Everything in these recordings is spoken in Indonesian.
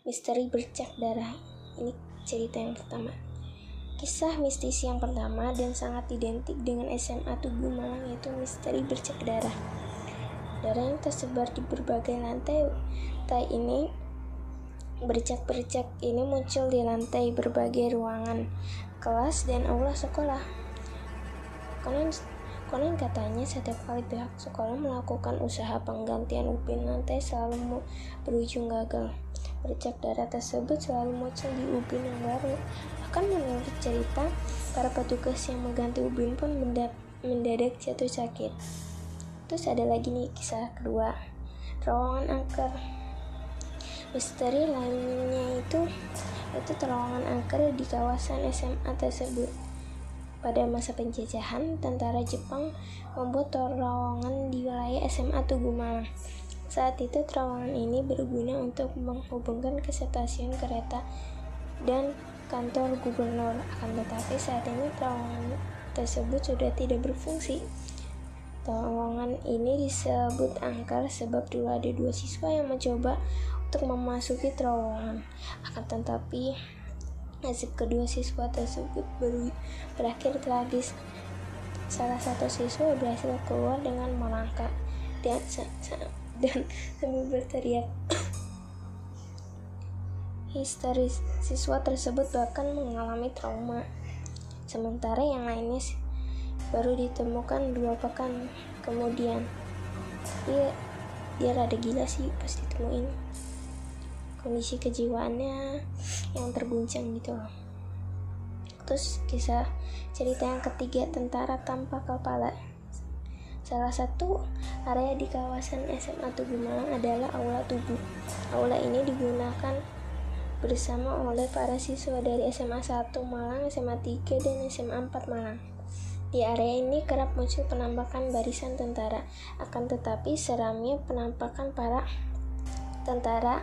Misteri bercak darah. Ini cerita yang pertama. Kisah mistis yang pertama dan sangat identik dengan SMA Tugu Malang yaitu misteri bercak darah. Darah yang tersebar di berbagai lantai. Tai ini bercak-bercak ini muncul di lantai berbagai ruangan, kelas dan aula sekolah. Konon Konon katanya setiap kali pihak sekolah melakukan usaha penggantian upin lantai selalu berujung gagal. Bercak darah tersebut selalu muncul di ubin yang baru. Bahkan menurut cerita, para petugas yang mengganti ubin pun mendadak jatuh sakit. Terus ada lagi nih kisah kedua, terowongan angker. Misteri lainnya itu itu terowongan angker di kawasan SMA tersebut. Pada masa penjajahan, tentara Jepang membuat terowongan di wilayah SMA Tugu Malang. Saat itu terowongan ini berguna untuk menghubungkan ke stasiun kereta dan kantor gubernur. Akan tetapi saat ini terowongan tersebut sudah tidak berfungsi. Terowongan ini disebut angker sebab dulu ada dua siswa yang mencoba untuk memasuki terowongan. Akan tetapi Nasib kedua siswa tersebut ber berakhir tragis. Salah satu siswa berhasil keluar dengan melangkah dan, dan sambil berteriak. Histeris siswa tersebut bahkan mengalami trauma. Sementara yang lainnya baru ditemukan dua pekan kemudian. Dia dia rada gila sih pas ditemuin kondisi kejiwaannya yang terguncang gitu loh terus kisah cerita yang ketiga tentara tanpa kepala Salah satu area di kawasan SMA Tugu Malang adalah Aula Tugu. Aula ini digunakan bersama oleh para siswa dari SMA 1 Malang, SMA 3, dan SMA 4 Malang. Di area ini kerap muncul penampakan barisan tentara, akan tetapi seramnya penampakan para tentara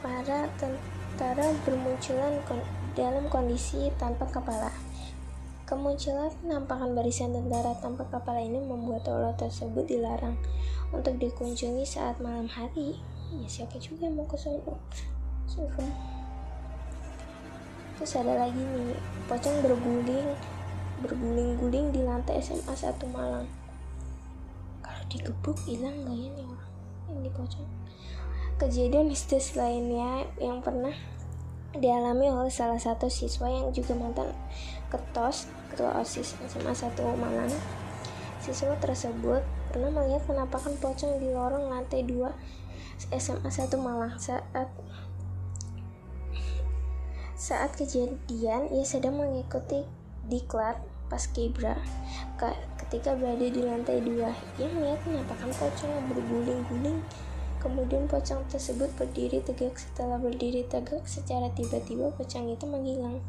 para tentara bermunculan dalam kondisi tanpa kepala. Kemunculan penampakan barisan tentara tanpa kepala ini membuat aula tersebut dilarang untuk dikunjungi saat malam hari. Ya siapa juga mau ke? Serem. Terus ada lagi nih, pocong berguling berguling-guling di lantai SMA 1 Malang. Kalau digebuk hilang gak ya nih orang di pocong? Kejadian mistis lainnya yang pernah dialami oleh salah satu siswa yang juga mantan ketos ketua OSIS SMA 1 Malang. Siswa tersebut pernah melihat penampakan pocong di lorong lantai 2 SMA 1 Malang saat saat kejadian ia sedang mengikuti diklat pas kibra ketika berada di lantai 2 ia melihat penampakan pocong yang berguling-guling Kemudian pocong tersebut berdiri tegak. Setelah berdiri tegak, secara tiba-tiba pocong itu menghilang.